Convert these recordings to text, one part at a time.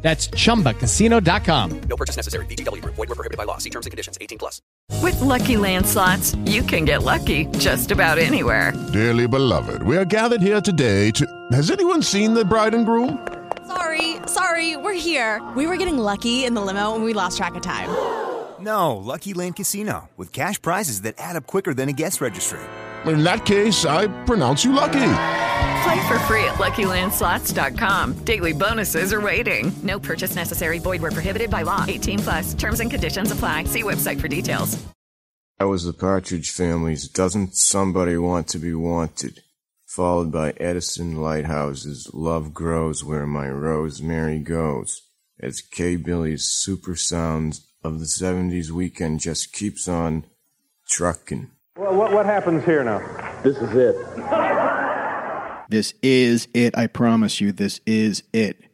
That's chumbacasino.com. No purchase necessary. VGW Group. Void were prohibited by law. See terms and conditions. 18 plus. With Lucky Land slots, you can get lucky just about anywhere. Dearly beloved, we are gathered here today to. Has anyone seen the bride and groom? Sorry, sorry, we're here. We were getting lucky in the limo and we lost track of time. No, Lucky Land Casino, with cash prizes that add up quicker than a guest registry. In that case, I pronounce you lucky. Play for free at LuckyLandSlots.com. Daily bonuses are waiting. No purchase necessary. Void where prohibited by law. 18 plus. Terms and conditions apply. See website for details. That was the Partridge Family's Doesn't Somebody Want to Be Wanted, followed by Edison Lighthouse's Love Grows Where My Rosemary Goes, as K. Billy's super sounds of the 70s weekend just keeps on trucking. Well, what, what happens here now? This is it. This is it. I promise you, this is it.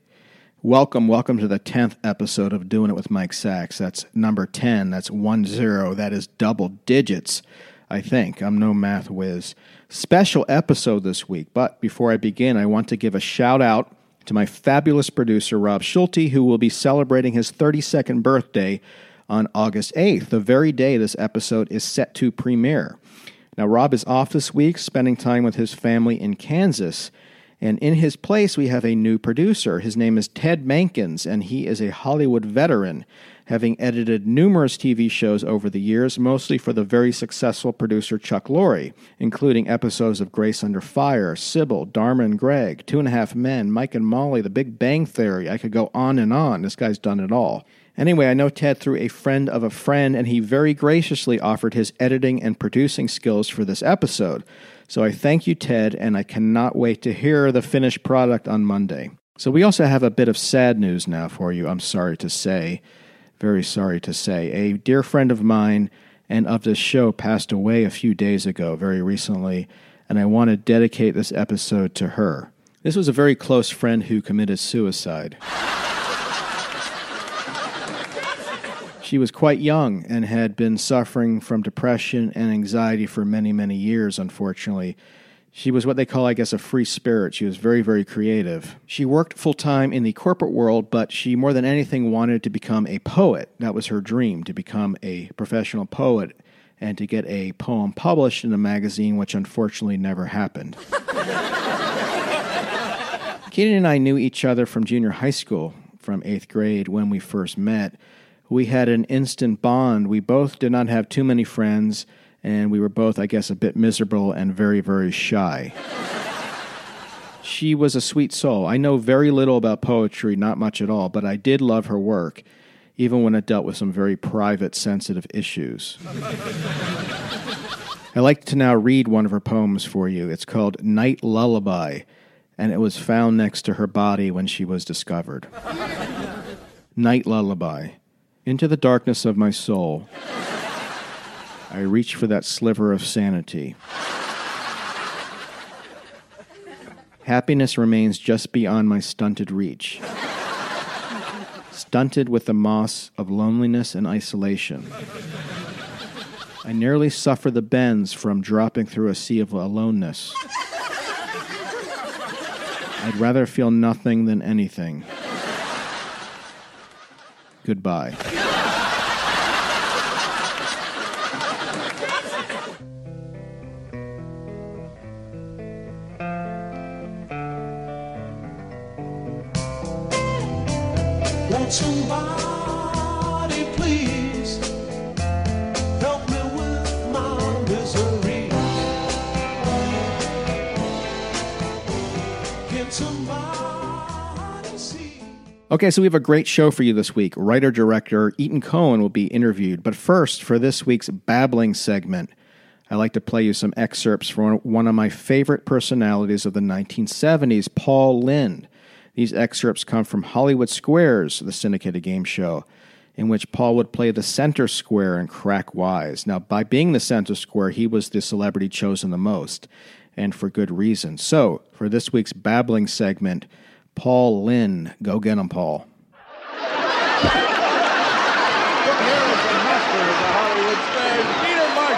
Welcome, welcome to the 10th episode of Doing It with Mike Sacks. That's number 10. That's one zero. That is double digits, I think. I'm no math whiz. Special episode this week. But before I begin, I want to give a shout out to my fabulous producer, Rob Schulte, who will be celebrating his 32nd birthday on August 8th, the very day this episode is set to premiere. Now, Rob is off this week, spending time with his family in Kansas. And in his place, we have a new producer. His name is Ted Mankins, and he is a Hollywood veteran, having edited numerous TV shows over the years, mostly for the very successful producer Chuck Lorre, including episodes of Grace Under Fire, Cybill, Dharma and Greg, Two and a Half Men, Mike and Molly, The Big Bang Theory. I could go on and on. This guy's done it all. Anyway, I know Ted through a friend of a friend, and he very graciously offered his editing and producing skills for this episode. So I thank you, Ted, and I cannot wait to hear the finished product on Monday. So we also have a bit of sad news now for you, I'm sorry to say. Very sorry to say. A dear friend of mine and of this show passed away a few days ago, very recently, and I want to dedicate this episode to her. This was a very close friend who committed suicide. She was quite young and had been suffering from depression and anxiety for many, many years, unfortunately. She was what they call, I guess, a free spirit. She was very, very creative. She worked full time in the corporate world, but she more than anything wanted to become a poet. That was her dream, to become a professional poet and to get a poem published in a magazine, which unfortunately never happened. Keaton and I knew each other from junior high school, from eighth grade when we first met we had an instant bond. We both did not have too many friends, and we were both, I guess, a bit miserable and very, very shy. she was a sweet soul. I know very little about poetry, not much at all, but I did love her work, even when it dealt with some very private, sensitive issues. I like to now read one of her poems for you. It's called Night Lullaby, and it was found next to her body when she was discovered. Night Lullaby. Into the darkness of my soul, I reach for that sliver of sanity. Happiness remains just beyond my stunted reach. Stunted with the moss of loneliness and isolation. I nearly suffer the bends from dropping through a sea of aloneness. I'd rather feel nothing than anything. Goodbye. Okay, so we have a great show for you this week. Writer director Etan Cohen will be interviewed. But first, for this week's babbling segment, I like to play you some excerpts from one of my favorite personalities of the 1970s, Paul Lynde. These excerpts come from Hollywood Squares, the syndicated game show. in which Paul would play the center square and Crack Wise. Now, by being the center square, he was the celebrity chosen the most, and for good reason. So, for this week's babbling segment, Paul Lynde. Go get him, Paul.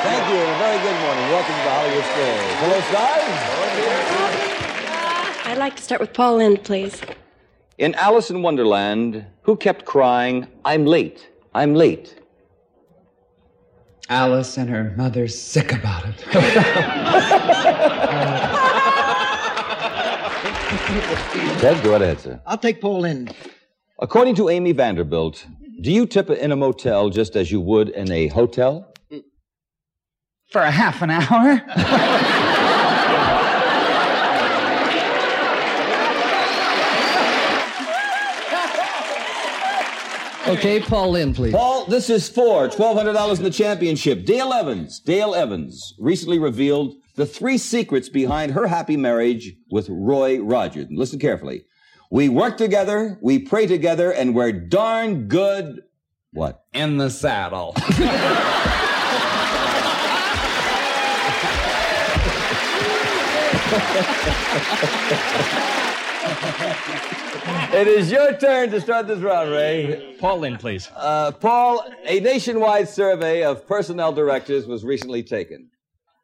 Thank you. A very good morning. Welcome to the Hollywood Square. Hello, stars. Uh, I'd like to start with Paul Lynde, please. In Alice in Wonderland, who kept crying, I'm late, I'm late? Alice and her mother's sick about it. Uh, Ted, go ahead, sir. I'll take Paul in. According to Amy Vanderbilt, do you tip in a motel just as you would in a hotel? For a half an hour? Okay, Paul Lynde, please. Paul, this is for $1,200 in the championship. Dale Evans, Dale Evans, recently revealed the three secrets behind her happy marriage with Roy Rogers. Listen carefully. We work together, we pray together, and we're darn good. What? In the saddle. It is your turn to start this round, Ray. Paul Lynde, please. Uh, Paul, a nationwide survey of personnel directors was recently taken.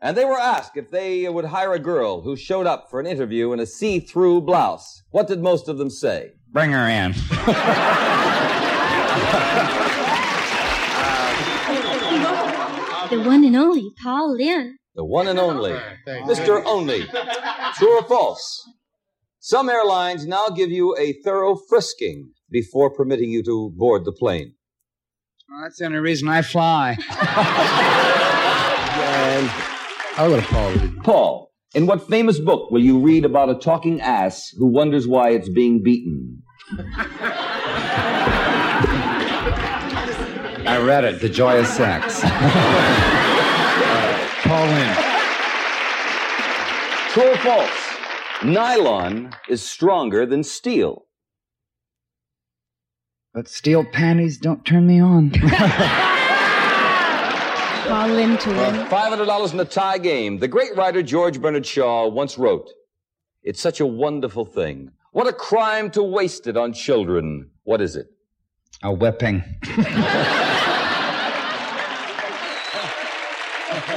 And they were asked if they would hire a girl who showed up for an interview in a see through blouse. What did most of them say? Bring her in. The one and only Paul Lynde. The one and only. Mr. Only. True or false? Some airlines now give you a thorough frisking before permitting you to board the plane. Well, that's the only reason I fly. And I'll go to Paul Lynde. Paul, in what famous book will you read about a talking ass who wonders why it's being beaten? I read it, The Joy of Sex. Paul Lynde. True or false? Nylon is stronger than steel. But steel panties don't turn me on. Paul Lynde to win. $500 in the tie game. The great writer George Bernard Shaw once wrote, It's such a wonderful thing. What a crime to waste it on children. What is it? A whipping.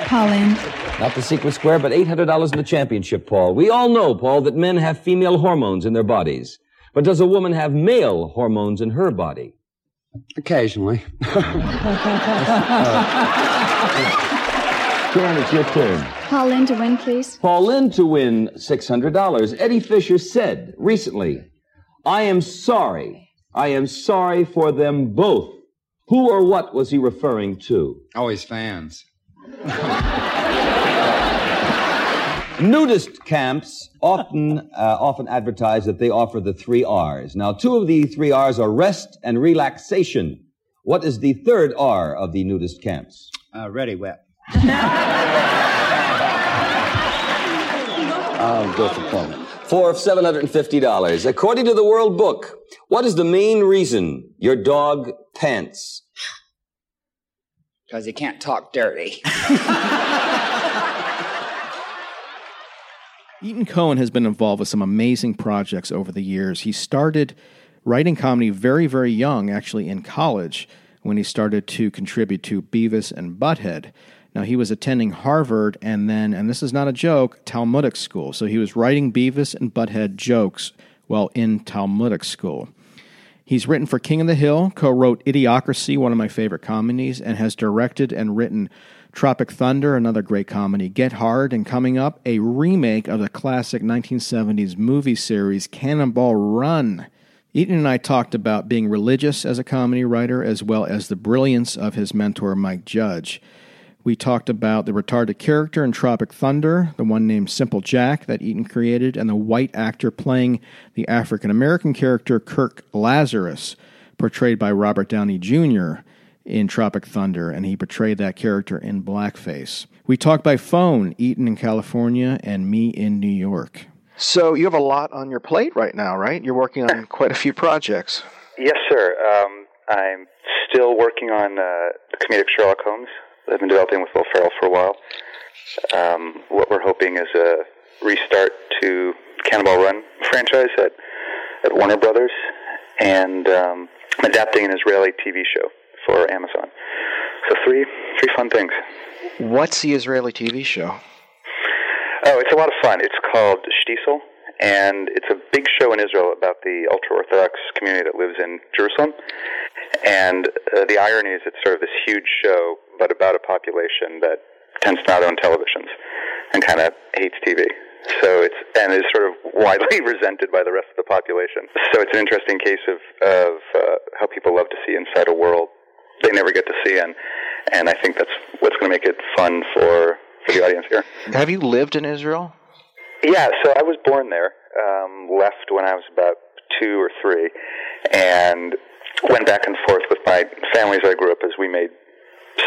Paul Lynde. Not the secret square, but $800 in the championship, Paul. We all know, Paul, that men have female hormones in their bodies. But does a woman have male hormones in her body? Occasionally. Uh, Karen, it's your turn. Paul Lynde to win, please. Paul Lynde to win $600. Eddie Fisher said recently, I am sorry. I am sorry for them both. Who or what was he referring to? Always fans. Nudist camps often uh, often advertise that they offer the three R's. Now, two of the three R's are rest and relaxation. What is the third R of the nudist camps? Uh, ready, wet. I'll go for Paul. For $750. According to the World Book, what is the main reason your dog pants? Because he can't talk dirty. Etan Cohen has been involved with some amazing projects over the years. He started writing comedy very, very young, actually in college, when he started to contribute to Beavis and Butthead. Now, he was attending Harvard and then, and this is not a joke, Talmudic school. So he was writing Beavis and Butthead jokes while in Talmudic school. He's written for King of the Hill, co wrote Idiocracy, one of my favorite comedies, and has directed and written Tropic Thunder, another great comedy, Get Hard, and coming up, a remake of the classic 1970s movie series Cannonball Run. Etan and I talked about being religious as a comedy writer, as well as the brilliance of his mentor, Mike Judge. We talked about the retarded character in Tropic Thunder, the one named Simple Jack that Etan created, and the white actor playing the African American character Kirk Lazarus, portrayed by Robert Downey Jr. in Tropic Thunder, and he portrayed that character in blackface. We talked by phone, Etan in California and me in New York. So you have a lot on your plate right now, right? You're working on quite a few projects. Yes, sir. Um, I'm still working on uh, the comedic Sherlock Holmes I've been developing with Will Ferrell for a while. Um, what we're hoping is a restart to Cannonball Run franchise at, at Warner Brothers, and um, adapting an Israeli TV show for Amazon. So three three fun things. What's the Israeli TV show? Oh, it's a lot of fun. It's called Shtisel, and it's a big show in Israel about the ultra Orthodox community that lives in Jerusalem. And uh, the irony is, it's sort of this huge show, but about a population that tends to not own televisions and kind of hates TV. So it's and is sort of widely resented by the rest of the population. So it's an interesting case of of uh, how people love to see inside a world they never get to see, and and I think that's what's going to make it fun for for the audience here. Have you lived in Israel? Yeah, so I was born there, um, left when I was about two or three, and went back and forth with my families I grew up as we made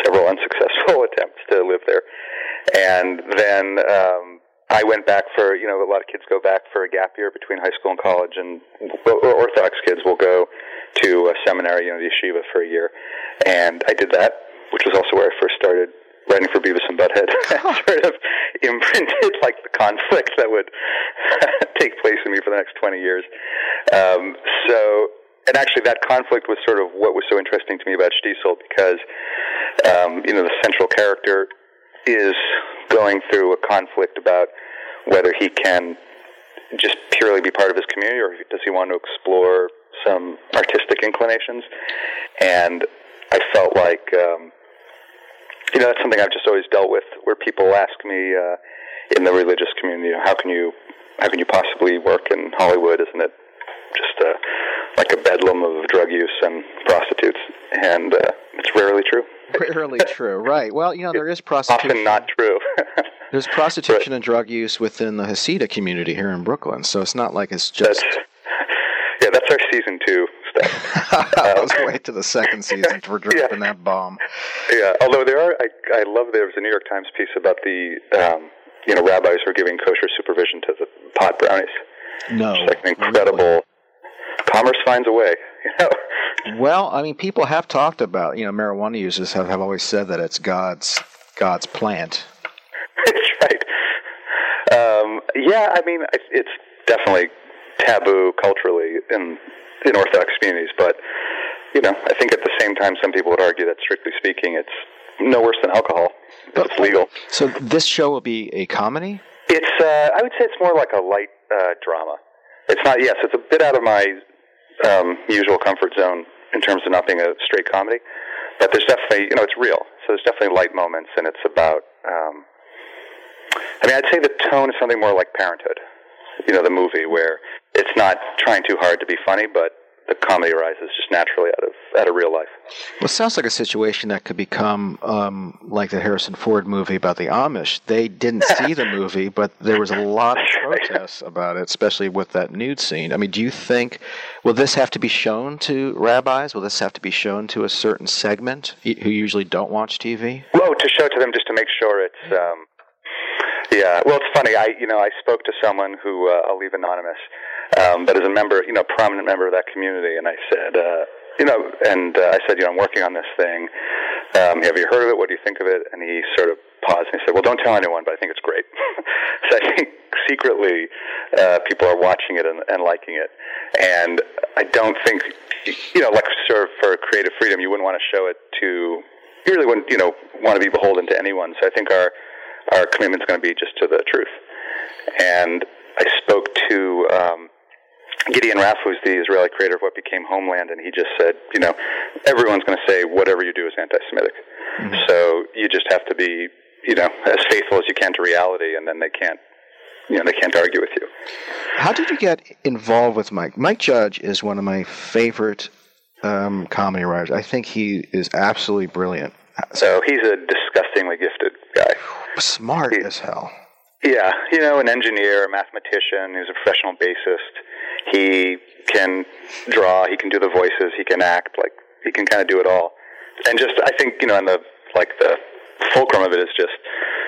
several unsuccessful attempts to live there. And then um, I went back for, you know, a lot of kids go back for a gap year between high school and college, and Orthodox kids will go to a seminary, you know, the yeshiva for a year. And I did that, which was also where I first started writing for Beavis and Butthead. sort of imprinted like the conflict that would take place in me for the next 20 years. Um, so, and actually that conflict was sort of what was so interesting to me about Shtisel because, um, you know, the central character is going through a conflict about whether he can just purely be part of his community or does he want to explore some artistic inclinations. And I felt like, um, you know, that's something I've just always dealt with, where people ask me uh, in the religious community, how can you, how can you possibly work in Hollywood? Isn't it just uh, like a bedlam of drug use and prostitutes? And uh, it's rarely true. Rarely true, right? Well, you know, there is prostitution. Often not true. There's prostitution and drug use within the Hasidic community here in Brooklyn, so it's not like it's just. That's, yeah, that's our season two stuff. Let's wait to the second season for dropping that bomb. Yeah, although there are, I, I love there was a New York Times piece about the, um, you know, rabbis who are giving kosher supervision to the pot brownies. No, It's like an incredible. Commerce finds a way. You know. Well, I mean, people have talked about, you know, marijuana users have, have always said that it's God's God's plant. That's right. Um, yeah, I mean, it's- it's definitely taboo culturally in in Orthodox communities, but you know, I think at the same time, some people would argue that strictly speaking, it's no worse than alcohol. It's legal. So this show will be a comedy. It's uh, I would say it's more like a light uh, drama. It's not. Yes, it's a bit out of my um, usual comfort zone in terms of not being a straight comedy, but there's definitely you know it's real. So there's definitely light moments, and it's about. Um, I mean, I'd say the tone is something more like Parenthood. You know, the movie where it's not trying too hard to be funny, but the comedy arises just naturally out of out of real life. Well, it sounds like a situation that could become um, like the Harrison Ford movie about the Amish. They didn't see the movie, but there was a lot of protests about it, especially with that nude scene. I mean, do you think will this have to be shown to rabbis? Will this have to be shown to a certain segment who usually don't watch TV? Well, to show to them just to make sure it's. Um, yeah, well, it's funny. I, you know, I spoke to someone who uh, I'll leave anonymous, um, but as a member, you know, prominent member of that community, and I said, uh, you know, and uh, I said, you know, I'm working on this thing. Um, have you heard of it? What do you think of it? And he sort of paused and he said, well, don't tell anyone, but I think it's great. so I think secretly uh, people are watching it and, and liking it, and I don't think, you know, like of for creative freedom, you wouldn't want to show it to. You really wouldn't, you know, want to be beholden to anyone. So I think our our commitment is going to be just to the truth. And I spoke to um, Gideon Raff, who's the Israeli creator of what became Homeland, and he just said, you know, everyone's going to say whatever you do is anti-Semitic. So you just have to be, you know, as faithful as you can to reality, and then they can't, you know, they can't argue with you. How did you get involved with Mike? Mike Judge is one of my favorite um, comedy writers. I think he is absolutely brilliant. So he's a disgustingly gifted guy. Smart as hell. Yeah, you know, an engineer, a mathematician, he's a professional bassist. He can draw, he can do the voices, he can act, like he can kind of do it all. And just I think, you know, and the like the fulcrum of it is just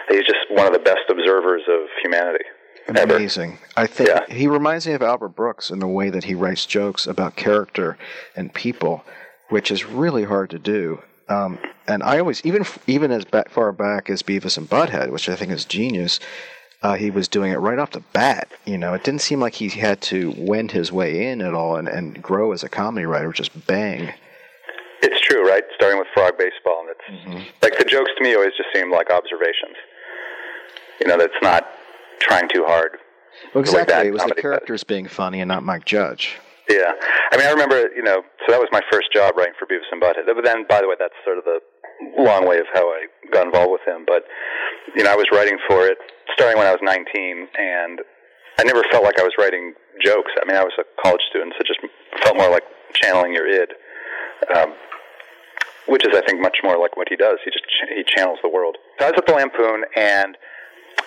he's just one of the best observers of humanity. ever. Amazing. I think yeah. he reminds me of Albert Brooks in the way that he writes jokes about character and people. which is really hard to do. Um, and I always, even even as ba- far back as Beavis and Butthead, which I think is genius, uh, he was doing it right off the bat. You know, it didn't seem like he had to wend his way in at all and, and grow as a comedy writer. Just bang. It's true, right? Starting with frog baseball, and it's like the jokes to me always just seem like observations. You know, that's not trying too hard. Well, exactly. It was the comedy does. characters being funny and not Mike Judge. Yeah, I mean, I remember, you know, so that was my first job writing for Beavis and Butthead. But then, by the way, that's sort of the long way of how I got involved with him. But you know, I was writing for it starting when I was 19, and I never felt like I was writing jokes. I mean, I was a college student, so it just felt more like channeling your id, um, which is, I think, much more like what he does. He just ch- he channels the world. So I was at the Lampoon and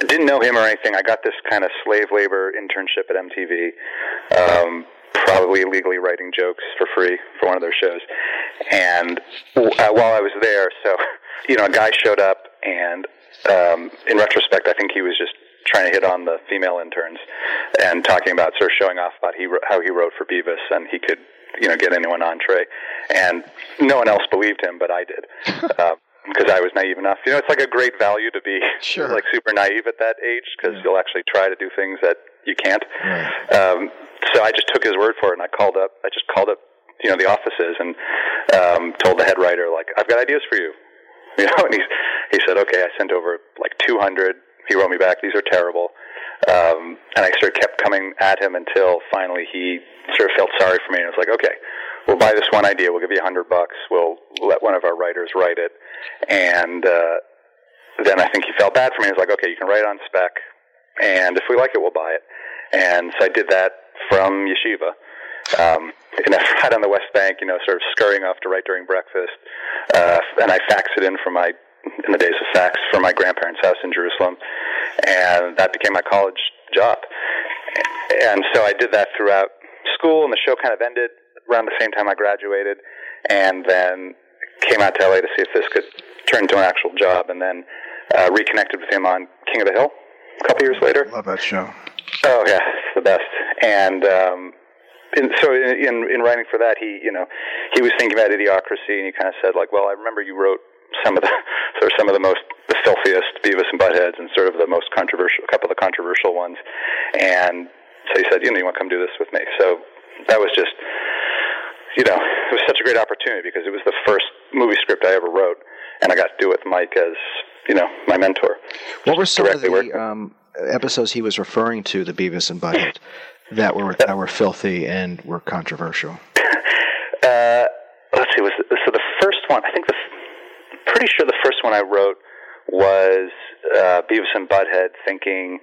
didn't know him or anything. I got this kind of slave labor internship at MTV. Um, probably illegally writing jokes for free for one of their shows. And uh, while I was there, so you know, a guy showed up, and um, in retrospect, I think he was just trying to hit on the female interns and talking about sort of showing off about he, how he wrote for Beavis and he could you know get anyone entree. And no one else believed him, but I did. um, because I was naive enough. You know, it's like a great value to be Sure. like super naive at that age because you'll actually try to do things that you can't. Um, so I just took his word for it, and I called up. I just called up, you know, the offices and um, told the head writer, like, I've got ideas for you. You know, and he he said, okay. I sent over like 200. He wrote me back. These are terrible. Um, and I sort of kept coming at him until finally he sort of felt sorry for me and was like, okay, we'll buy this one idea. We'll give you a hundred bucks. We'll let one of our writers write it. And uh, then I think he felt bad for me. He was like, okay, you can write it on spec, and if we like it, we'll buy it. And so I did that from yeshiva. Um, in a flat on the West Bank, you know, sort of scurrying off to write during breakfast. Uh, and I faxed it in from my, in the days of fax, from my grandparents' house in Jerusalem. And that became my college job. And so I did that throughout school, and the show kind of ended around the same time I graduated. And then came out to LA to see if this could turn into an actual job, and then uh, reconnected with him on King of the Hill a couple years later. Love that show. Oh yeah, it's the best. And um, in, so in, in in writing for that, he you know he was thinking about idiocracy, and he kind of said like, well, I remember you wrote some of the sort of some of the most the filthiest Beavis and Buttheads, and sort of the most controversial, a couple of the controversial ones. And so he said, you know, you want to come do this with me? So that was just you know, it was such a great opportunity because it was the first movie script I ever wrote, and I got to do it with Mike as, you know, my mentor. What were some of the um, episodes he was referring to, the Beavis and Butthead, that were that were filthy and were controversial? Uh, let's see. Was so the first one? I think the pretty sure the first one I wrote was uh, Beavis and Butthead thinking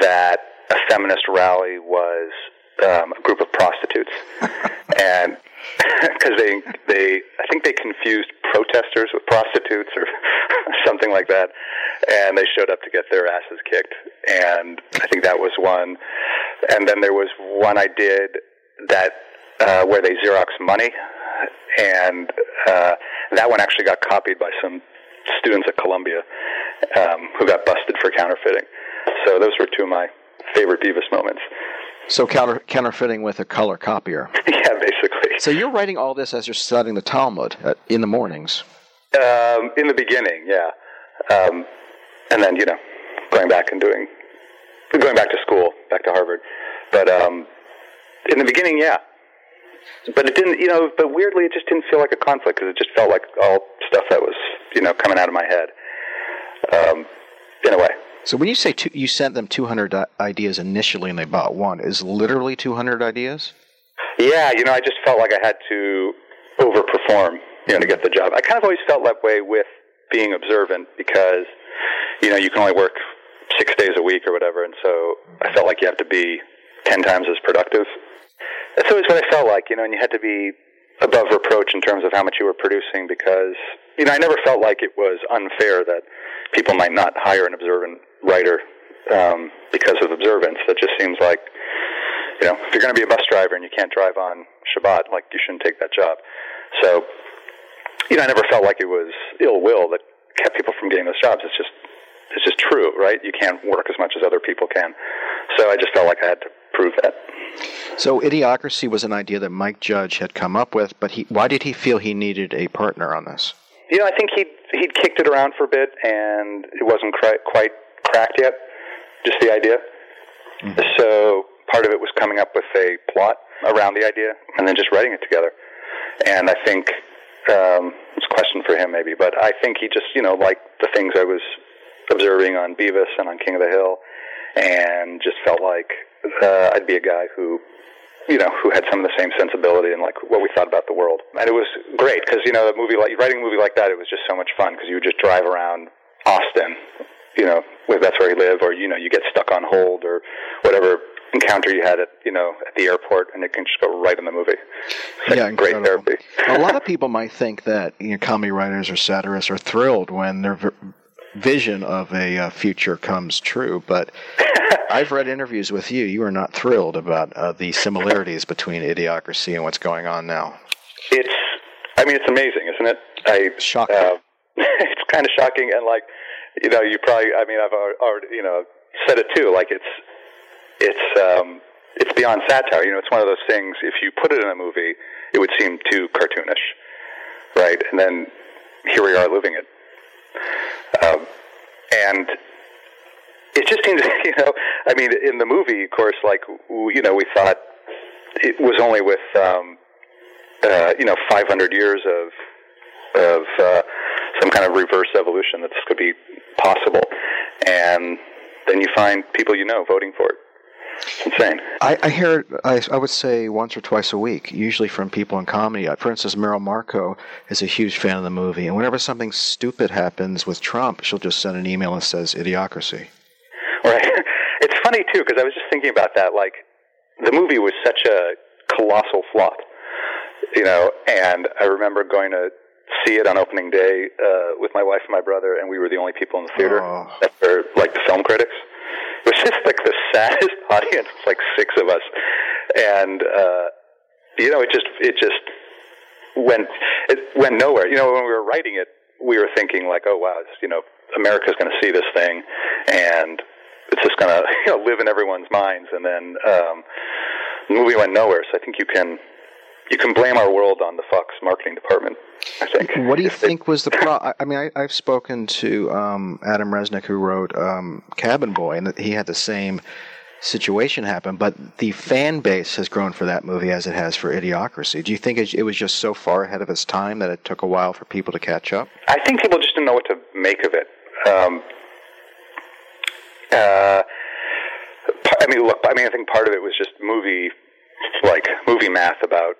that a feminist rally was um, a group of prostitutes, and because they they I think they confused protesters with prostitutes or something like that, and they showed up to get their asses kicked, and I think that was one, and then there was one I did that uh, where they Xerox money, and uh, that one actually got copied by some students at Columbia um, who got busted for counterfeiting. So those were two of my favorite Beavis moments. So counter, counterfeiting with a color copier. yeah, basically. So you're writing all this as you're studying the Talmud at, in the mornings. Um, in the beginning, yeah, um, and then you know, going back and doing, going back to school, back to Harvard. But um, in the beginning, yeah. But it didn't, you know. But weirdly, it just didn't feel like a conflict because it just felt like all stuff that was, you know, coming out of my head. Um, in a way. So when you say two, you sent them 200 uh, ideas initially and they bought one, is literally 200 ideas? Yeah, you know, I just felt like I had to overperform, you know, to get the job. I kind of always felt that way with being observant because, you know, you can only work six days a week or whatever, and so I felt like you have to be ten times as productive. That's always what I felt like, you know, and you had to be above reproach in terms of how much you were producing because, you know, I never felt like it was unfair that people might not hire an observant writer um, because of observance. That just seems like you know, if you're going to be a bus driver and you can't drive on Shabbat, like you shouldn't take that job. So, you know, I never felt like it was ill will that kept people from getting those jobs. It's just, it's just true, right? You can't work as much as other people can. So I just felt like I had to prove that. So Idiocracy was an idea that Mike Judge had come up with, but he, why did he feel he needed a partner on this? You know, I think he'd he'd kicked it around for a bit, and it wasn't quite quite cracked yet. Just the idea. So part of it was coming up with a plot around the idea, and then just writing it together. And I think um, it's a question for him maybe, but I think he just you know liked the things I was observing on Beavis and on King of the Hill, and just felt like uh, I'd be a guy who you know, who had some of the same sensibility and like what we thought about the world. And it was great because you know, a movie like writing a movie like that, it was just so much fun because you would just drive around Austin, you know, if that's where you live, or you know, you get stuck on hold or whatever encounter you had at you know at the airport, and it can just go right in the movie. It's like Yeah, great incredible. therapy. a lot of people might think that you know, comedy writers or satirists are thrilled when their v- vision of a uh, future comes true, but I've read interviews with you. You are not thrilled about uh, the similarities between Idiocracy and what's going on now. It's, I mean, it's amazing, isn't it? I shocking. Uh, it's kind of shocking, and like, you know, you probably, I mean, I've already, you know, said it too. Like, it's, it's, um, it's beyond satire. You know, it's one of those things. If you put it in a movie, it would seem too cartoonish, right? And then here we are living it, um, and it just seems, you know, I mean, in the movie, of course, like, you know, we thought it was only with, um, uh, you know, 500 years of of uh, some kind of reverse evolution that this could be possible, and then you find people you know voting for it. Insane. I, I hear it, I, I would say once or twice a week, usually from people in comedy. Uh, For instance, Merrill Markoe is a huge fan of the movie, and whenever something stupid happens with Trump, she'll just send an email and says "Idiocracy." Right. It's funny too because I was just thinking about that. Like, the movie was such a colossal flop, you know. And I remember going to see it on opening day uh, with my wife and my brother, and we were the only people in the theater that were like the film critics. Was just like the saddest audience, like six of us, and uh, you know, it just it just went it went nowhere. You know, when we were writing it, we were thinking like, oh wow, it's, you know, America's going to see this thing, and it's just going to you know live in everyone's minds. And then um, the movie went nowhere. So I think you can you can blame our world on the Fox marketing department. I think. What do you think was the problem? I- mean, I, I've spoken to um, Adam Resnick, who wrote um, Cabin Boy, and he had the same situation happen. But the fan base has grown for that movie as it has for Idiocracy. Do you think it, it was just so far ahead of its time that it took a while for people to catch up? I think people just didn't know what to make of it. Um, uh, I mean, look, I mean, I think part of it was just movie, like movie math about,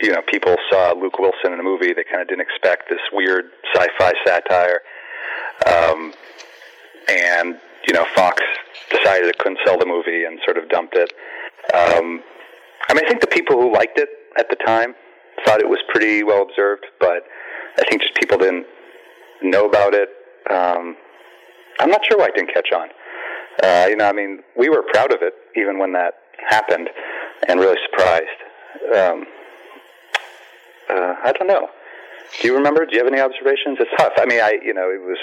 you know, people saw Luke Wilson in a movie, they kind of didn't expect this weird sci-fi satire, um, and you know, Fox decided it couldn't sell the movie and sort of dumped it. Um, I mean, I think the people who liked it at the time thought it was pretty well observed, but I think just people didn't know about it. Um, I'm not sure why it didn't catch on. Uh, you know, I mean, we were proud of it even when that happened, and really surprised. Um, uh, I don't know. Do you remember? Do you have any observations? It's tough. I mean, I you know, it was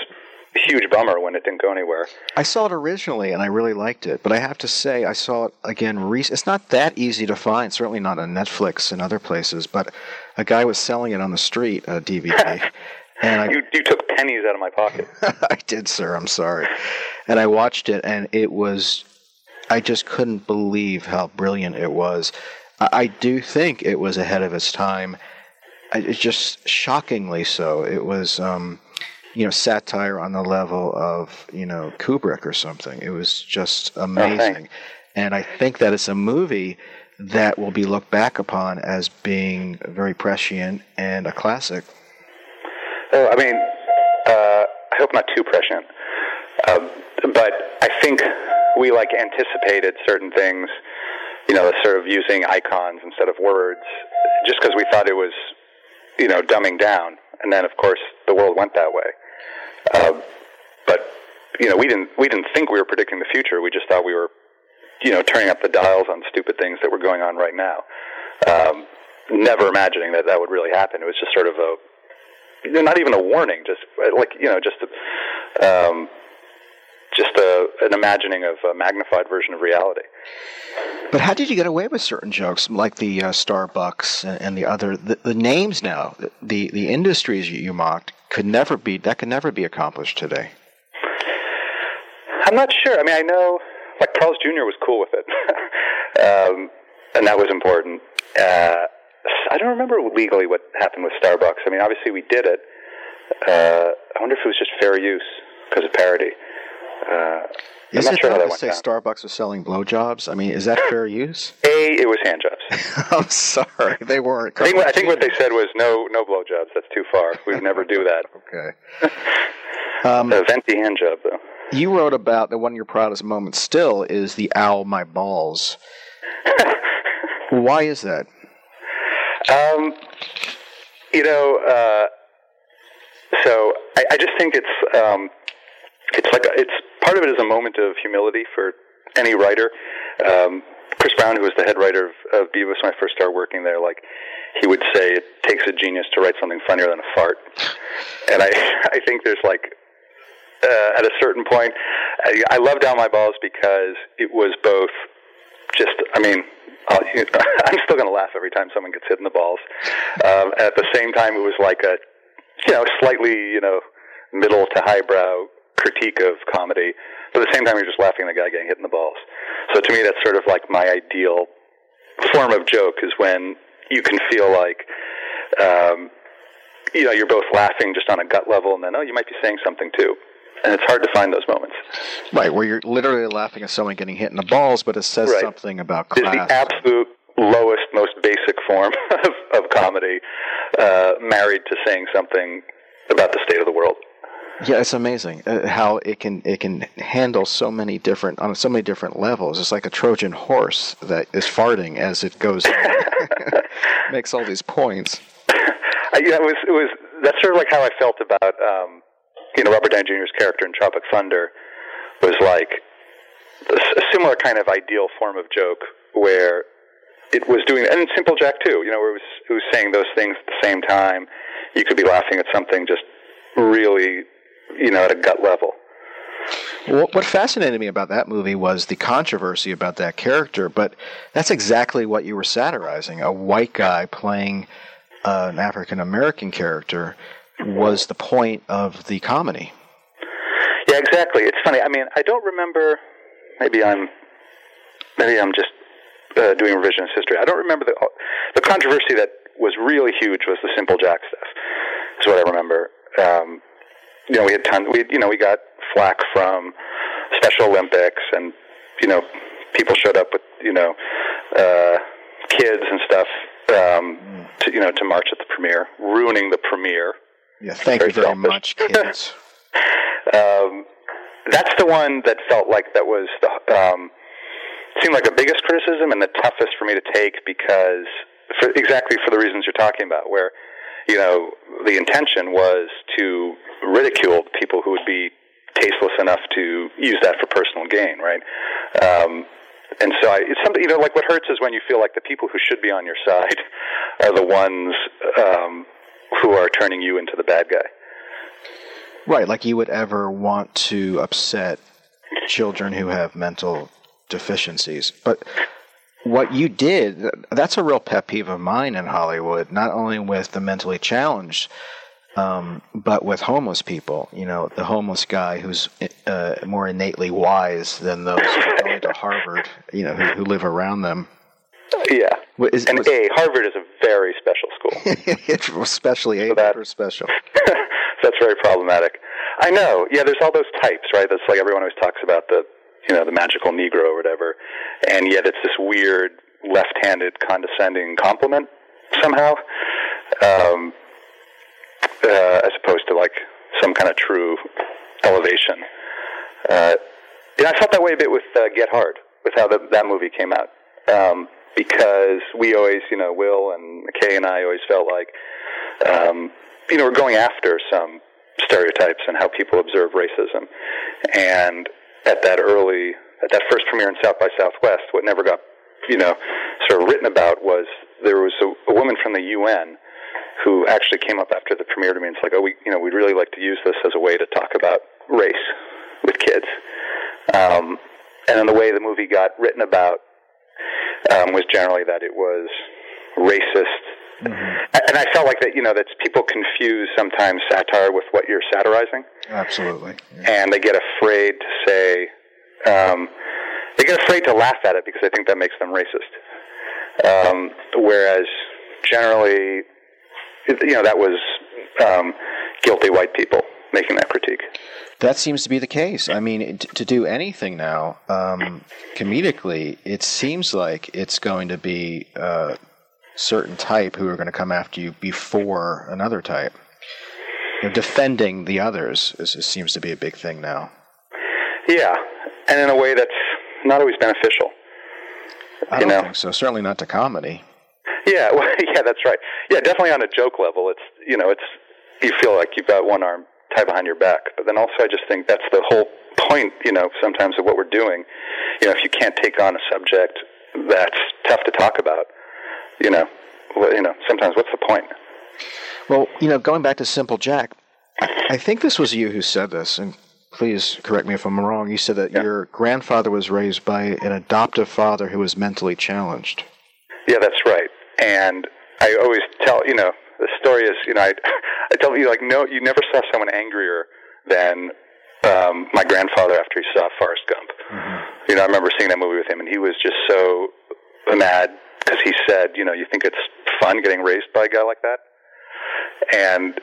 a huge bummer when it didn't go anywhere. I saw it originally and I really liked it, but I have to say I saw it again. Rec- it's not that easy to find, certainly not on Netflix and other places. But a guy was selling it on the street, a DVD, and I You you took pennies out of my pocket. I did, sir. I'm sorry. And I watched it, and it was. I just couldn't believe how brilliant it was. I, I do think it was ahead of its time. It's just shockingly so. It was, um, you know, satire on the level of you know Kubrick or something. It was just amazing, and I think that it's a movie that will be looked back upon as being very prescient and a classic. Oh, I mean, uh, I hope not too prescient. Um, but I think we like anticipated certain things, you know, sort of using icons instead of words, just because we thought it was, you know, dumbing down. And then, of course, the world went that way. Um, but you know, we didn't we didn't think we were predicting the future. We just thought we were, you know, turning up the dials on stupid things that were going on right now. Um, never imagining that that would really happen. It was just sort of a, not even a warning, just uh, like you know, just a, um, just a, an imagining of a magnified version of reality. But how did you get away with certain jokes like the uh, Starbucks and, and the other the, the names now the the industries you, mocked could never be that could never be accomplished today. I'm not sure. I mean, I know like Carl's Jr. was cool with it, um, and that was important. Uh, I don't remember legally what happened with Starbucks. I mean, obviously we did it. Uh, I wonder if it was just fair use because of parody. Uh, Is I'm not it sure how though that to say down. Starbucks was selling blowjobs? I mean, is that fair use? A, it was hand jobs. I'm sorry, they weren't. I think, what- I think what they said was no, no blowjobs. That's too far. We would never do that. okay. Um, hand job, though. You wrote about the one of your proudest moments still is the Ow My Balls. Why is that? Um, you know, uh, so I, I just think it's um, it's like a, it's part of it is a moment of humility for any writer. Um, Chris Brown, who was the head writer of, of Beavis when I first started working there, like he would say, it takes a genius to write something funnier than a fart. And I I think there's like uh, at a certain point, I, I love Down My Balls because it was both just, I mean, I'll, I'm still going to laugh every time someone gets hit in the balls. Um, at the same time, it was like a, you know, slightly, you know, middle to highbrow critique of comedy. But at the same time, you're just laughing at the guy getting hit in the balls. So to me, that's sort of like my ideal form of joke is when you can feel like, um, you know, you're both laughing just on a gut level, and then oh, you might be saying something too. And it's hard to find those moments. Right, where you're literally laughing at someone getting hit in the balls, but it says Right. something about It's class. the absolute lowest, most basic form of, of comedy, uh, married to saying something about the state of the world. Yeah, it's amazing uh, how it can it can handle so many different on so many different levels. It's like a Trojan horse that is farting as it goes. Makes all these points. I, yeah, it was it was that's sort of like how I felt about um, you know Robert Downey Jr.'s character in Tropic Thunder was like a similar kind of ideal form of joke where it was doing and Simple Jack too. You know, where it was it was saying those things at the same time. You could be laughing at something just really you know at a gut level. What, what fascinated me about that movie was the controversy about that character, but that's exactly what you were satirizing. A white guy playing uh, an African American character was the point of the comedy. Yeah, exactly. It's funny. I mean, I don't remember. Maybe I'm. Maybe I'm just uh, doing revisionist history. I don't remember the the controversy that was really huge was the Simple Jack stuff. Is what I remember. Um, you know, we had tons. We you know we got flack from Special Olympics, and you know, people showed up with you know uh, kids and stuff. Um, to, you know, to march at the premiere, ruining the premiere. Yeah, thank you very much, kids. um, that's the one that felt like that was the um, seemed like the biggest criticism and the toughest for me to take because for exactly for the reasons you're talking about, where you know the intention was to ridicule people who would be tasteless enough to use that for personal gain, right? Um, and so I, it's something you know, like what hurts is when you feel like the people who should be on your side are the ones um, who are turning you into the bad guy. Right, like you would ever want to upset children who have mental deficiencies. But what you did, that's a real pet peeve of mine in Hollywood, not only with the mentally challenged, um, but with homeless people. You know, the homeless guy who's uh, more innately wise than those who going to Harvard, you know, who, who live around them. Yeah. Is- and was- A, Harvard is a very special school. Especially able for special. That's very problematic. I know. Yeah, there's all those types, right? That's like everyone always talks about the, you know, the magical Negro or whatever, and yet it's this weird left-handed condescending compliment somehow, um, uh, as opposed to like some kind of true elevation. Uh, and I felt that way a bit with uh, Get Hard, with how the, that movie came out, um, because we always, you know, Will and McKay and I always felt like, um, you know, we're going after some stereotypes and how people observe racism. And at that early, at that first premiere in South by Southwest, what never got, you know, sort of written about was there was a, a woman from the UN who actually came up after the premiere to me and it's like, oh, we, you know, we'd really like to use this as a way to talk about race with kids. Um, and then the way the movie got written about um, was generally that it was racist. A- And I felt like that, you know, that people confuse sometimes satire with what you're satirizing Absolutely. and they get afraid to say um, they get afraid to laugh at it because they think that makes them racist. Um, whereas generally, you know, that was um, guilty white people making that critique. That seems to be the case. I mean, t- to do anything now, um, comedically, it seems like it's going to be a certain type who are going to come after you before another type. You know, defending the others is, is, seems to be a big thing now. Yeah, and in a way that's not always beneficial. I don't know? think so. Certainly not to comedy. Yeah, well, yeah, that's right. Yeah, definitely on a joke level, it's you know, it's you feel like you've got one arm tied behind your back, but then also I just think that's the whole point. You know, sometimes of what we're doing. You know, if you can't take on a subject that's tough to talk about, you know, you know, sometimes what's the point? Well, you know, going back to Simple Jack, I, think this was you who said this, and please correct me if I'm wrong. You said that your grandfather was raised by an adoptive father who was mentally challenged. Yeah, that's right. And I always tell, you know, the story is, you know, I, I tell you, like, no, you never saw someone angrier than um, my grandfather after he saw Forrest Gump. You know, I remember seeing that movie with him, and he was just so mad because he said, you know, you think it's fun getting raised by a guy like that? And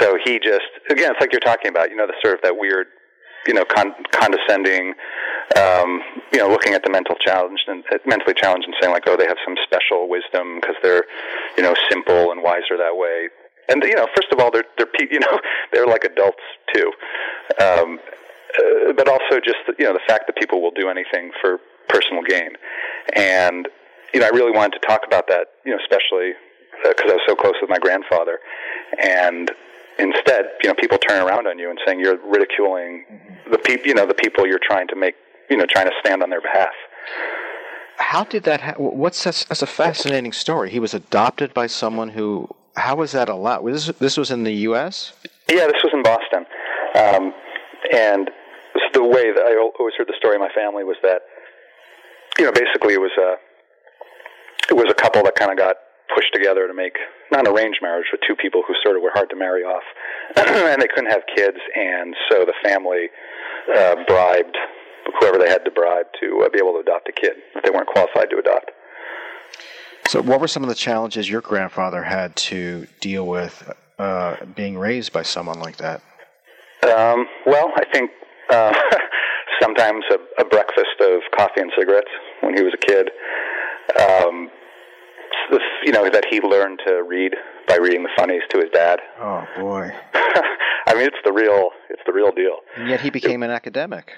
so he just, again, it's like you're talking about, you know, the sort of that weird, you know, con- condescending, um, you know, looking at the mental challenge and uh, mentally challenged and saying like, oh, they have some special wisdom because they're, you know, simple and wiser that way. And you know, first of all, they're they're you know they're like adults too, um, uh, but also just the, you know the fact that people will do anything for personal gain, and you know I really wanted to talk about that, you know, especially because I was so close with my grandfather, and instead, you know, people turn around on you and saying you're ridiculing the people, you know, the people you're trying to make, you know, trying to stand on their behalf. How did that? Ha- what's that's, that's a fascinating story. He was adopted by someone who. How was that allowed? Was this, this was in the U.S. Yeah, this was in Boston, um, and the way that I always heard the story of my family was that, you know, basically it was a it was a couple that kind of got pushed together to make not an arranged marriage, but two people who sort of were hard to marry off, and they couldn't have kids, and so the family uh, bribed whoever they had to bribe to uh, be able to adopt a kid if they weren't qualified to adopt. So, what were some of the challenges your grandfather had to deal with uh, being raised by someone like that? Um, well, I think uh, sometimes a, a breakfast of coffee and cigarettes when he was a kid. Um, the, you know that he learned to read by reading the funnies to his dad. Oh boy! I mean, it's the real, it's the real deal. And yet he became an academic.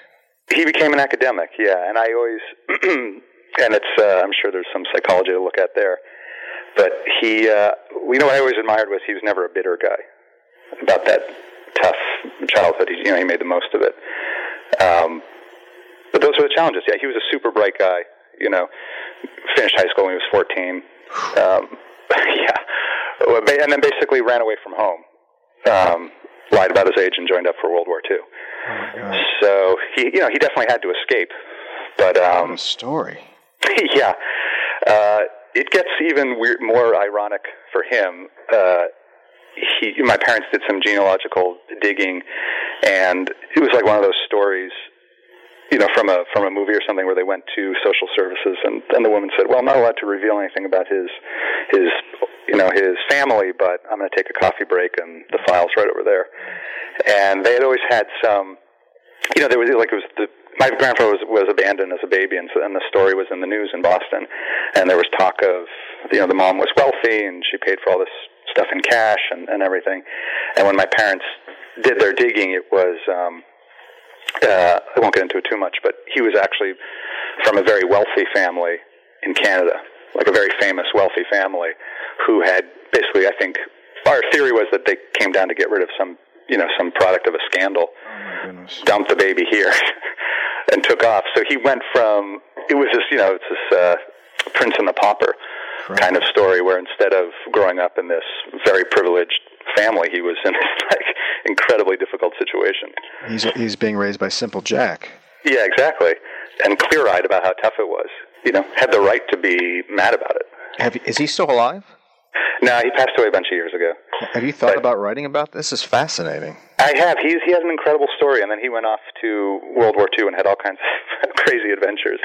He became an academic, yeah, and I always, and it's, uh, I'm sure there's some psychology to look at there, but he, uh, you know, what I always admired was he was never a bitter guy about that tough childhood. He, you know, he made the most of it. Um, but those were the challenges. Yeah, he was a super bright guy. You know, finished high school when he was 14. Um, yeah, and then basically ran away from home. Um, lied about his age and joined up for World War II. So he, you know, he definitely had to escape. But um, story. yeah, uh, it gets even weird, more ironic for him. Uh, he, my parents did some genealogical digging, and it was like one of those stories, you know, from a from a movie or something where they went to social services, and and the woman said, "Well, I'm not allowed to reveal anything about his his you know his family, but I'm going to take a coffee break, and the file's right over there." And they had always had some, you know, there was like it was the my grandfather was was abandoned as a baby, and, so, and the story was in the news in Boston, and there was talk of you know the mom was wealthy and she paid for all this stuff in cash and, and everything, and when my parents did their digging, it was um, uh, I won't get into it too much, but he was actually from a very wealthy family in Canada, like a very famous wealthy family, who had basically I think our theory was that they came down to get rid of some you know some product of a scandal, dumped the baby here, and took off. So he went from it was this you know it's this uh, Prince and the Pauper kind of story where instead of growing up in this very privileged family, he was in this like incredibly difficult situation. He's he's being raised by Simple Jack. Yeah, exactly. And clear-eyed about how tough it was. You know, had the right to be mad about it. Have you, is he still alive? No, he passed away a bunch of years ago. Have you thought about writing about this? This is fascinating. I have. He's he has an incredible story, and then he went off to World War II and had all kinds of crazy adventures.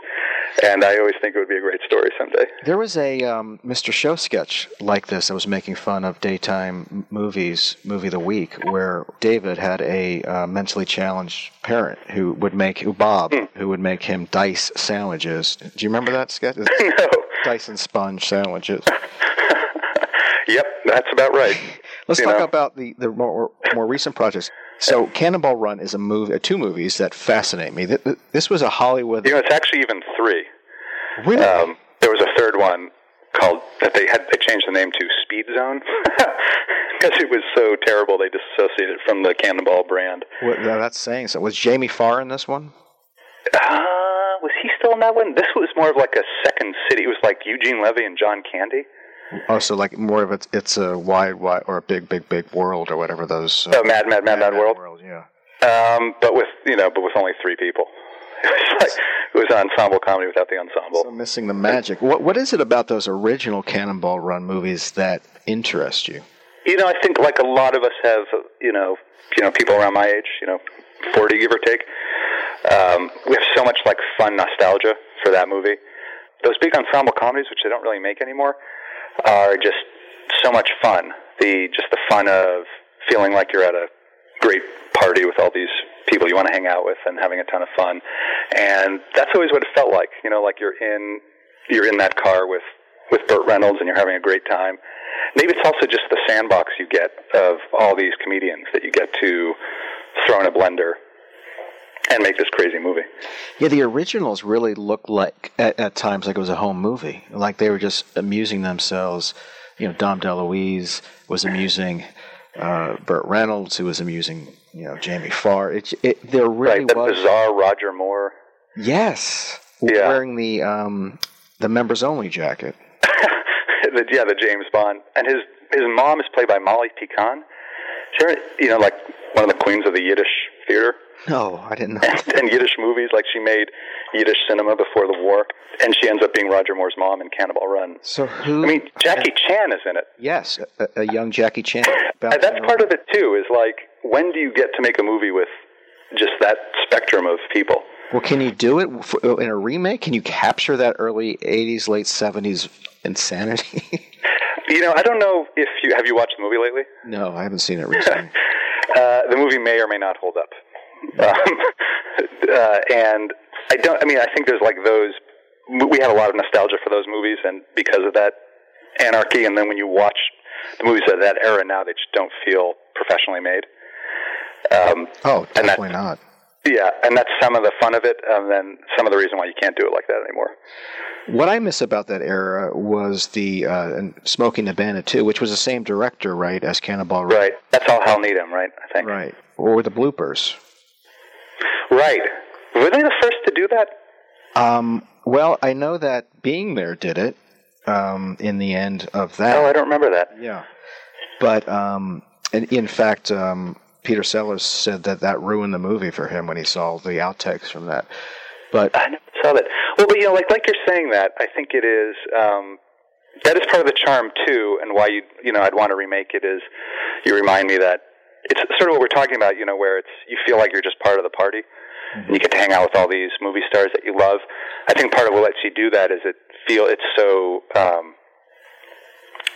And I always think it would be a great story someday. There was a um, Mr. Show sketch like this that was making fun of daytime movies, movie of the week, where David had a uh, mentally challenged parent who would make, who Bob, who would make him dice sandwiches. Do you remember that sketch? no. Dice and sponge sandwiches. Yep, that's about right. Let's You talk know? about the, the more, more recent projects. So, Cannonball Run is a movie, uh, two movies that fascinate me. Th- th- This was a Hollywood. You know, it's actually even three. Really? Um, there was a third one called that they had they changed the name to Speed Zone because it was so terrible they disassociated it from the Cannonball brand. What, now that's saying so. Was Jamie Farr in this one? Uh, was he still in that one? This was more of like a second city. It was like Eugene Levy and John Candy. Oh, so like more of it's it's a wide, wide or a big, big, big world or whatever those. Oh, Mad, Mad, Mad, Mad, World. yeah. Um, but with you know, but with only three people. It was like it was an ensemble comedy without the ensemble. So missing the magic. What what is it about those original Cannonball Run movies that interest you? You know, I think like a lot of us have, you know, you know, people around my age, you know, forty give or take. Um, we have so much like fun nostalgia for that movie. Those big ensemble comedies, which they don't really make anymore, are just so much fun. The just the fun of feeling like you're at a great party with all these people you want to hang out with and having a ton of fun. And that's always what it felt like. You know, like you're in you're in that car with with Burt Reynolds and you're having a great time. Maybe it's also just the sandbox you get of all these comedians that you get to throw in a blender and make this crazy movie. Yeah, the originals really looked like at, at times like it was a home movie, like they were just amusing themselves. You know, Dom DeLuise was amusing uh, Burt Reynolds, who was amusing you know Jamie Farr. It, it there really right, the was bizarre Roger Moore. yes, Yeah. wearing the um, the members only jacket. the, yeah, the James Bond, and his his mom is played by Molly Picon. Sure, you know, like one of the queens of the Yiddish theater No, I didn't know. and Yiddish movies. Like she made Yiddish cinema before the war, and she ends up being Roger Moore's mom in Cannonball Run. So who? I mean, Jackie Chan is in it. yes, a, a young Jackie Chan. That's part of it too. Is like, when do you get to make a movie with just that spectrum of people? Well, can you do it for, uh, in a remake? Can you capture that early '80s, late '70s insanity? You know, I don't know if you have you watched the movie lately. no, I haven't seen it recently. Uh, the movie may or may not hold up. Um, uh, and I don't. I mean, I think there's like those. We have a lot of nostalgia for those movies, and because of that anarchy, and then when you watch the movies of that era now, they just don't feel professionally made. Um, oh, definitely not. Yeah, and that's some of the fun of it, and then some of the reason why you can't do it like that anymore. What I miss about that era was the uh, Smokey and the Bandit too, which was the same director, right, as Cannonball Run. Right. That's all Hal Needham, right? I think. Right. Or the bloopers. Right. Were they the first to do that? Um, well, I know that Being There did it um, in the end of that. Oh, I don't remember that. Yeah. But um, in, in fact, um, Peter Sellers said that that ruined the movie for him when he saw the outtakes from that. But I never saw that. Well, but you know, like like you're saying that, I think it is. Um, that is part of the charm too, and why you you know I'd want to remake it is you remind me that it's sort of what we're talking about. You know, where it's you feel like you're just part of the party. And you get to hang out with all these movie stars that you love. I think part of what lets you do that is it feel it's so. Um,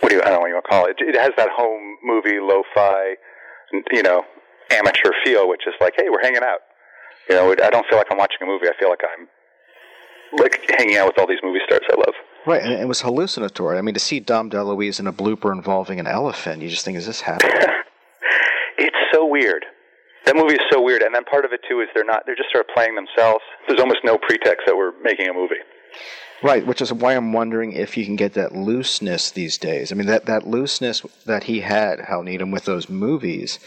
what do you? I don't know what you want to call it. It has that home movie lo-fi, you know, amateur feel, which is like, hey, we're hanging out. You know, I don't feel like I'm watching a movie. I feel like I'm like hanging out with all these movie stars I love. right, and it was hallucinatory. I mean, to see Dom DeLuise in a blooper involving an elephant, you just think, is this happening? It's so weird. That movie is so weird, and then part of it too is they're not. They're just sort of playing themselves. There's almost no pretext that we're making a movie. Right, which is why I'm wondering if you can get that looseness these days. I mean, that, that looseness that he had, Hal Needham, with those movies,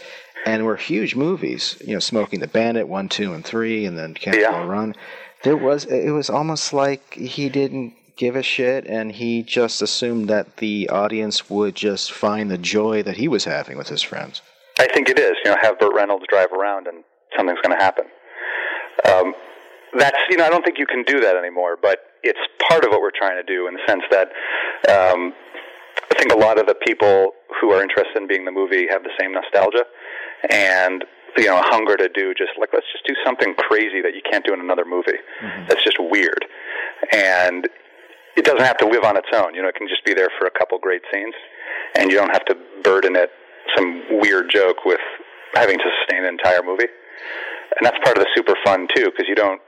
and were huge movies. You know, Smokey and the Bandit, one, two, and three, and then Cannonball Run. There was it was almost like he didn't give a shit, and he just assumed that the audience would just find the joy that he was having with his friends. I think it is. You know, have Burt Reynolds drive around and something's going to happen. Um, that's you know I don't think you can do that anymore, but it's part of what we're trying to do in the sense that um, I think a lot of the people who are interested in being the movie have the same nostalgia and you know a hunger to do just like let's just do something crazy that you can't do in another movie. Mm-hmm. That's just weird, and it doesn't have to live on its own. You know, it can just be there for a couple great scenes, and you don't have to burden it some weird joke with having to sustain an entire movie. And that's part of the super fun too, because you don't,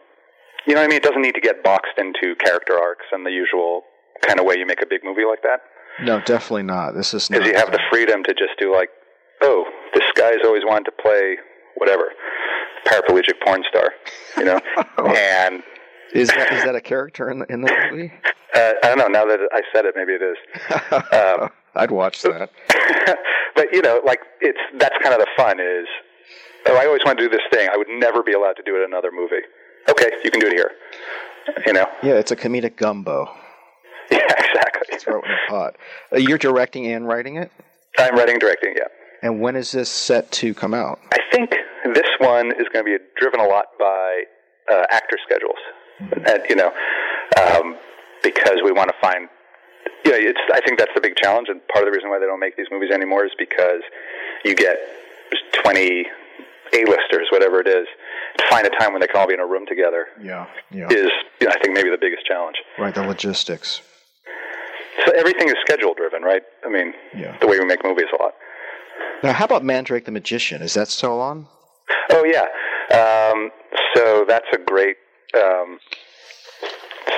you know what I mean? It doesn't need to get boxed into character arcs and the usual kind of way you make a big movie like that. No, definitely not. This is not. Because you have the freedom to just do like, oh, this guy's always wanted to play whatever, paraplegic porn star, you know, and Is that, is that a character in the in the movie? uh, I don't know. Now that I said it, maybe it is. Um, I'd watch that. but you know, like it's that's kind of the fun is. Oh, I always want to do this thing. I would never be allowed to do it in another movie. Okay, you can do it here. You know. Yeah, it's a comedic gumbo. Yeah, exactly. Throw it in the pot. Uh, you're directing and writing it. I'm writing, and directing. Yeah. And when is this set to come out? I think this one is going to be driven a lot by uh, actor schedules, and, you know, um, because we want to find. You know, it's. I think that's the big challenge, and part of the reason why they don't make these movies anymore is because you get twenty A-listers, whatever it is, to find a time when they can all be in a room together Yeah, yeah. is, you know, I think, maybe the biggest challenge. Right, the logistics. So everything is schedule driven, right? I mean, Yeah. the way we make movies a lot. Now, how about Mandrake the Magician? Is that still on? Oh yeah. Um, so that's a great um,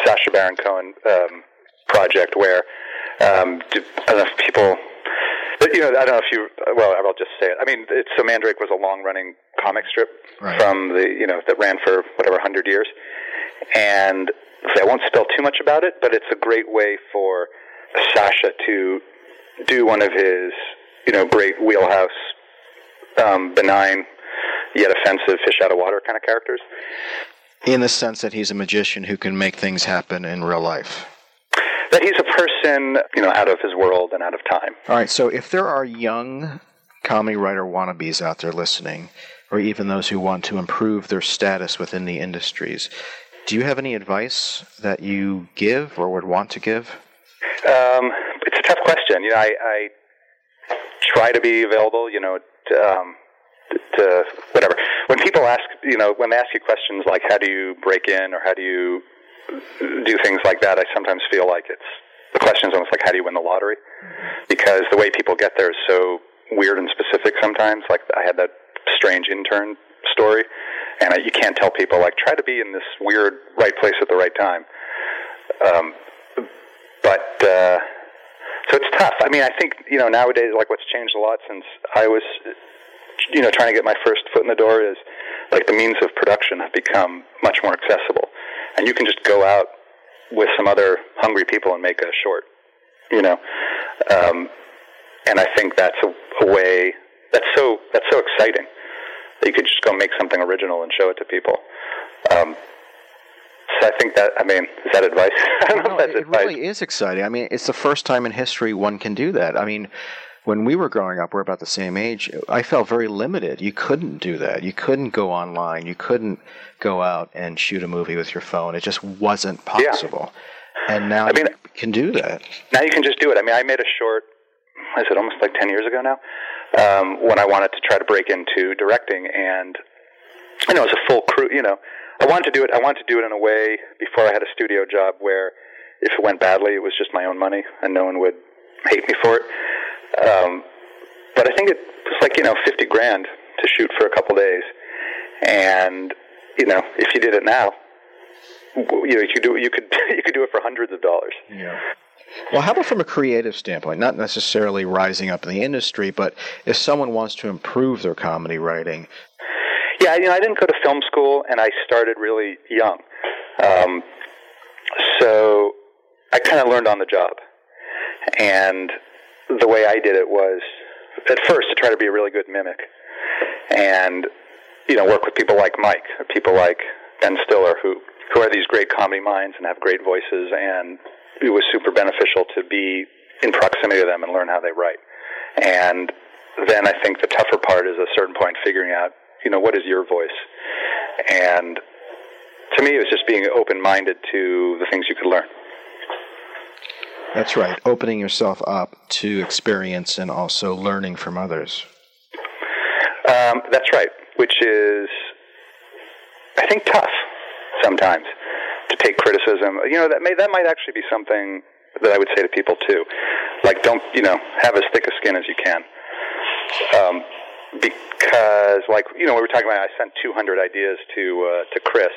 Sacha Baron Cohen um, project where um, d- I don't know if people. You know, I don't know if you. Well, I'll just say it. I mean, it's, so Mandrake was a long-running comic strip Right. from the you know that ran for whatever hundred years, and so I won't spell too much about it, but it's a great way for Sacha to do one of his you know great wheelhouse um, benign yet offensive fish out of water kind of characters. In the sense that he's a magician who can make things happen in real life. That he's a person, you know, out of his world and out of time. All right, so if there are young comedy writer wannabes out there listening, or even those who want to improve their status within the industries, do you have any advice that you give or would want to give? Um, it's a tough question. You know, I, I try to be available. You know, um, to whatever. When people ask, you know, when they ask you questions like how do you break in or how do you do things like that, I sometimes feel like it's the question's almost like how do you win the lottery? Because the way people get there is so weird and specific sometimes. Like I had that strange intern story, and I, you can't tell people like try to be in this weird right place at the right time. Um, but uh, so it's tough. I mean, I think you know nowadays, like what's changed a lot since I was, you know, trying to get my first foot in the door is like the means of production have become much more accessible, and you can just go out with some other hungry people and make a short, you know. Um, and I think that's a, a way that's so that's so exciting that you could just go make something original and show it to people. Um, I think that I mean, is that advice? I don't know if that's it advice. really is exciting. I mean, it's the first time in history one can do that. I mean, when we were growing up, we're about the same age. I felt very limited. You couldn't do that. You couldn't go online. You couldn't go out and shoot a movie with your phone. It just wasn't possible. Yeah. And now I mean, you can do that. now you can just do it. I mean, I made a short. Is it almost like ten years ago now? Um, when I wanted to try to break into directing, and you know, it was a full crew. You know, I wanted to do it. I wanted to do it in a way before I had a studio job where, if it went badly, it was just my own money, and no one would hate me for it. Um, but I think it was like you know fifty grand to shoot for a couple days, and you know, if you did it now, you know, you could do you could you could do it for hundreds of dollars. Yeah. Well, how about from a creative standpoint? Not necessarily rising up in the industry, but if someone wants to improve their comedy writing, Yeah, you know, I didn't go to film school, and I started really young. Um, so I kind of learned on the job. And the way I did it was, at first, to try to be a really good mimic, and you know, work with people like Mike, or people like Ben Stiller, who who are these great comedy minds and have great voices, and it was super beneficial to be in proximity to them and learn how they write. And then I think the tougher part is at a certain point figuring out, you know, what is your voice, and to me, it was just being open minded to the things you could learn. That's right. Opening yourself up to experience and also learning from others. Um, that's right, which is, I think, tough sometimes to take criticism. You know, that may that might actually be something that I would say to people too. Like, don't you know, have as thick a skin as you can. Um, because, like, you know, we were talking about. I sent 200 ideas to uh, to Chris,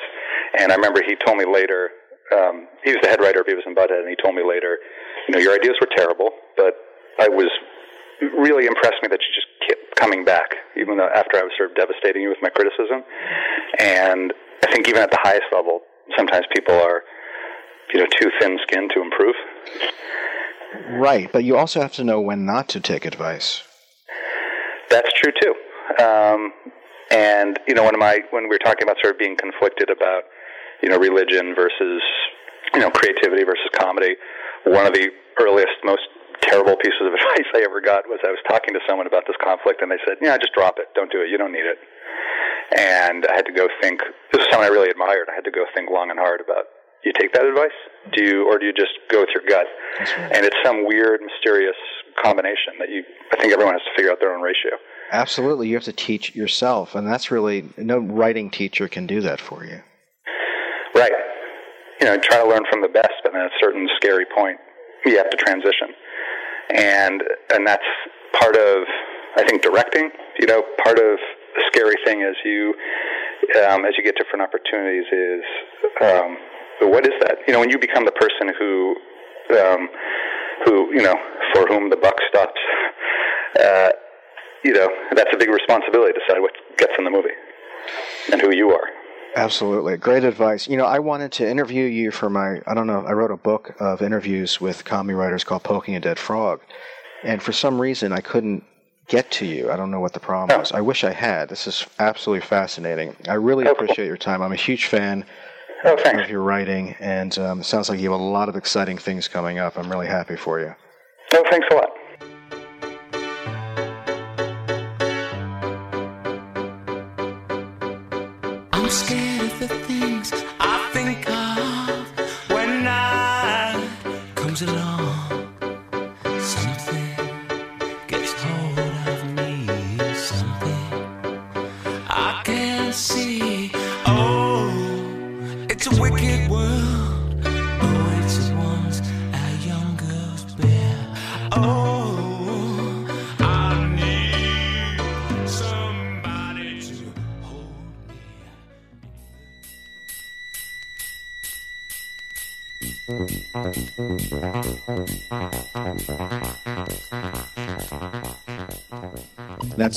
and I remember he told me later. Um, he was the head writer of Beavis and Butthead, and he told me later, you know, your ideas were terrible, but I was really impressed me that you just kept coming back, even though after I was sort of devastating you with my criticism. And I think even at the highest level, sometimes people are, you know, too thin-skinned to improve. Right, but you also have to know when not to take advice. That's true too. Um, and you know, when my when we were talking about sort of being conflicted about you know religion versus you know creativity versus comedy, one of the earliest, most terrible pieces of advice I ever got was I was talking to someone about this conflict, and they said, "Yeah, just drop it. Don't do it. You don't need it." And I had to go think. This is someone I really admired. I had to go think long and hard about. You take that advice? Do you, or do you just go with your gut? And it's some weird, mysterious combination that you. I think everyone has to figure out their own ratio. Absolutely, you have to teach yourself, and that's really no writing teacher can do that for you. Right. You know, try to learn from the best, but then at a certain scary point, you have to transition. And and that's part of I think directing. You know, part of the scary thing as you um, as you get different opportunities is um, what is that? You know, when you become the person who um, who you know for whom the buck stops. Uh, you know, that's a big responsibility to decide what gets in the movie and who you are. Absolutely. Great advice. You know, I wanted to interview you for my, I don't know, I wrote a book of interviews with comedy writers called Poking a Dead Frog. And for some reason, I couldn't get to you. I don't know what the problem was. I wish I had. This is absolutely fascinating. I really appreciate your time. I'm a huge fan of your writing, and um, it sounds like you have a lot of exciting things coming up. I'm really happy for you. Oh, thanks a lot.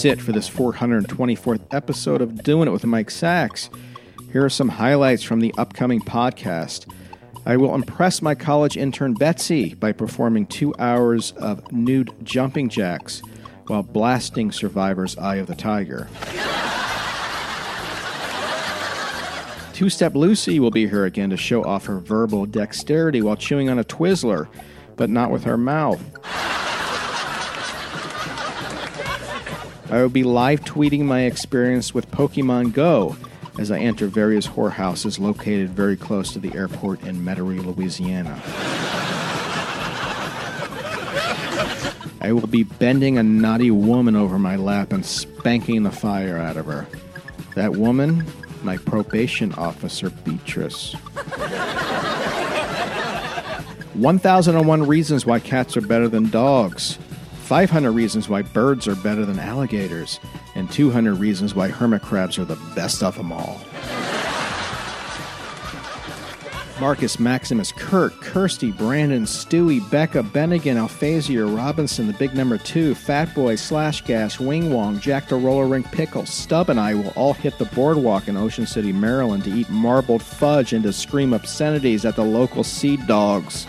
It for this 424th episode of Doing It with Mike Sacks. Here are some highlights from the upcoming podcast. I will impress my college intern Betsy by performing two hours of nude jumping jacks while blasting Survivor's Eye of the Tiger. Two Step Lucy will be here again to show off her verbal dexterity while chewing on a Twizzler, but not with her mouth. I will be live tweeting my experience with Pokemon Go as I enter various whorehouses located very close to the airport in Metairie, Louisiana. I will be bending a naughty woman over my lap and spanking the fire out of her. That woman, my probation officer, Beatrice. 1001 Reasons Why Cats Are Better Than Dogs. 500 Reasons Why Birds Are Better Than Alligators. And 200 Reasons Why Hermit Crabs Are the Best of Them All. Marcus, Maximus, Kurt, Kirsty, Brandon, Stewie, Becca, Bennigan, Alphazia, Robinson, the big number two, Fat Boy, Slash Gas, Wing Wong, Jack the Roller Rink Pickle, Stub, and I will all hit the boardwalk in Ocean City, Maryland to eat marbled fudge and to scream obscenities at the local Seed Dogs.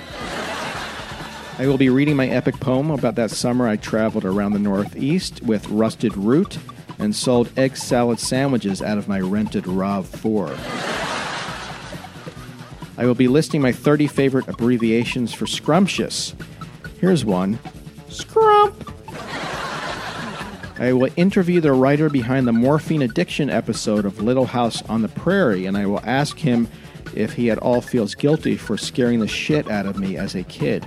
I will be reading my epic poem about that summer I traveled around the Northeast with rusted root and sold egg salad sandwiches out of my rented RAV 4. I will be listing my 30 favorite abbreviations for scrumptious. Here's one Scrump. I will interview the writer behind the morphine addiction episode of Little House on the Prairie, and I will ask him if he at all feels guilty for scaring the shit out of me as a kid.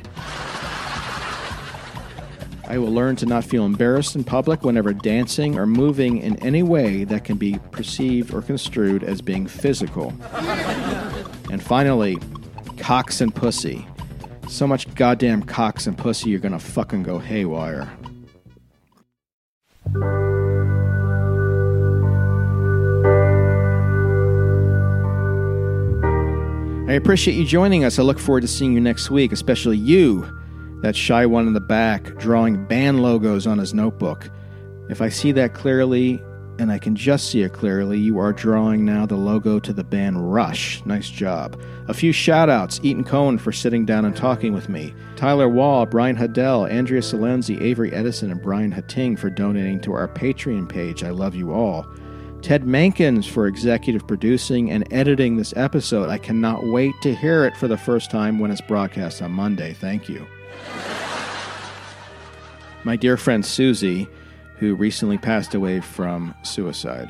I will learn to not feel embarrassed in public whenever dancing or moving in any way that can be perceived or construed as being physical. and finally, cocks and pussy. So much goddamn cocks and pussy, you're gonna fucking go haywire. I appreciate you joining us. I look forward to seeing you next week, especially you, that shy one in the back, drawing band logos on his notebook. If I see that clearly, and I can just see it clearly, you are drawing now the logo to the band Rush. Nice job. A few shout outs Etan Cohen for sitting down and talking with me, Tyler Wall, Brian Haddell, Andrea Salenzi, Avery Edison, and Brian Hatting for donating to our Patreon page. I love you all. Ted Mankins for executive producing and editing this episode. I cannot wait to hear it for the first time when it's broadcast on Monday. Thank you. My dear friend Susie, who recently passed away from suicide.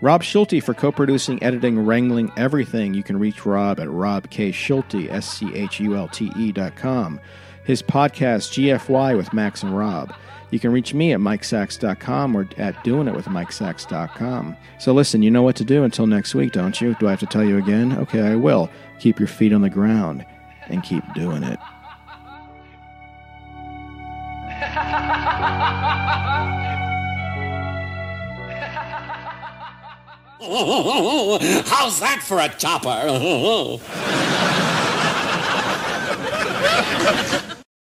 Rob Schulte for co producing, editing, wrangling everything. You can reach Rob at Rob K. Schulte, S C H U L T E dot com. His podcast, GFY with Max and Rob. You can reach me at MikeSacks.com or at doingitwithmikesacks.com. So listen, you know what to do until next week, don't you? Do I have to tell you again? Okay, I will. Keep your feet on the ground and keep doing it. How's that for a chopper?